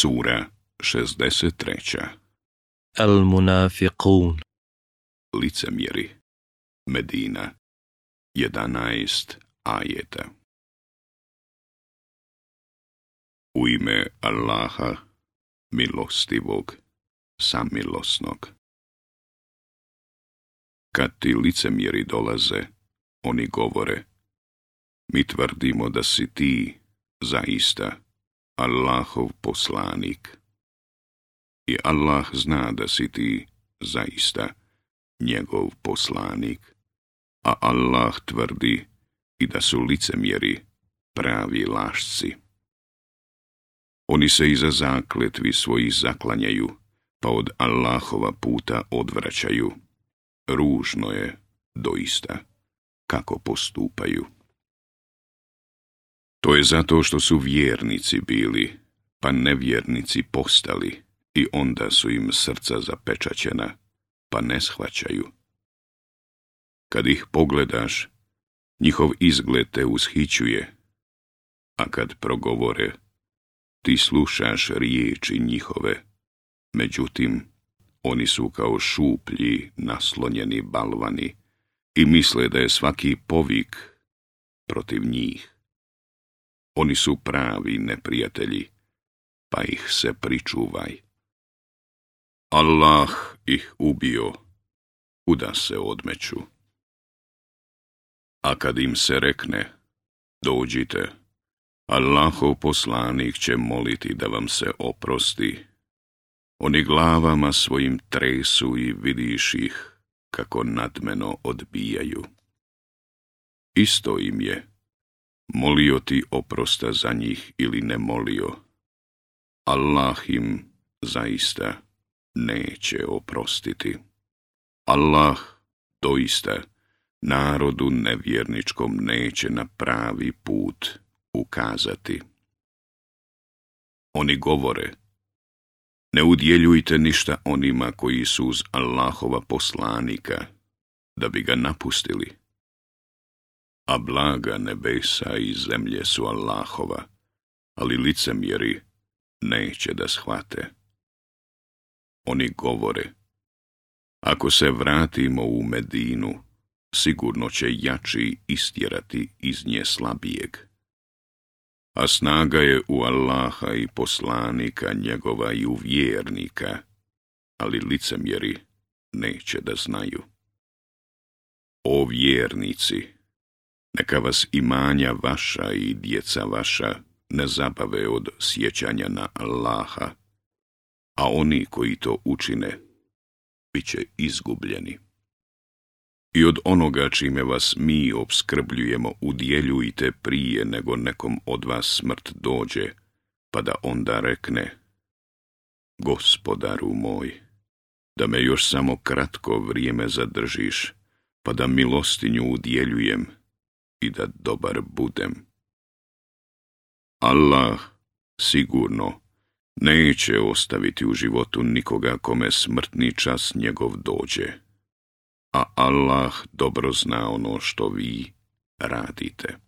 Sura 63. Al-Munafiqun Licemjeri Medina 11 ajeta U ime Allaha, milostivog, samilosnog. Kad ti licemjeri dolaze, oni govore, mi tvrdimo da si ti, zaista, Allahov poslanik. I Allah zna da si ti zaista njegov poslanik, a Allah tvrdi i da su licemjeri pravi lašci. Oni se iza zakletvi svojih zaklanjaju, pa od Allahova puta odvraćaju. Ružno je, doista, kako postupaju. To je zato što su vjernici bili, pa nevjernici postali i onda su im srca zapečaćena, pa ne shvaćaju. Kad ih pogledaš, njihov izgled te ushićuje, a kad progovore, ti slušaš riječi njihove, međutim, oni su kao šuplji, naslonjeni balvani i misle da je svaki povik protiv njih. Oni su pravi neprijatelji, pa ih se pričuvaj. Allah ih ubio, kuda se odmeću. A kad im se rekne, dođite, Allahov poslanik će moliti da vam se oprosti. Oni glavama svojim tresu i vidiš ih kako nadmeno odbijaju. Isto im je molio ti oprosta za njih ili ne molio. Allah im zaista neće oprostiti. Allah doista narodu nevjerničkom neće na pravi put ukazati. Oni govore, ne udjeljujte ništa onima koji su uz Allahova poslanika, da bi ga napustili a blaga nebesa i zemlje su Allahova, ali licemjeri neće da shvate. Oni govore, ako se vratimo u Medinu, sigurno će jači istjerati iz nje slabijeg. A snaga je u Allaha i poslanika njegova i u vjernika, ali licemjeri neće da znaju. O vjernici! Neka vas imanja vaša i djeca vaša ne zabave od sjećanja na Allaha, a oni koji to učine, bit će izgubljeni. I od onoga čime vas mi obskrbljujemo udjeljujte prije nego nekom od vas smrt dođe, pa da onda rekne, gospodaru moj, da me još samo kratko vrijeme zadržiš, pa da milostinju udjeljujem, i da dobar budem. Allah sigurno neće ostaviti u životu nikoga kome smrtni čas njegov dođe, a Allah dobro zna ono što vi radite.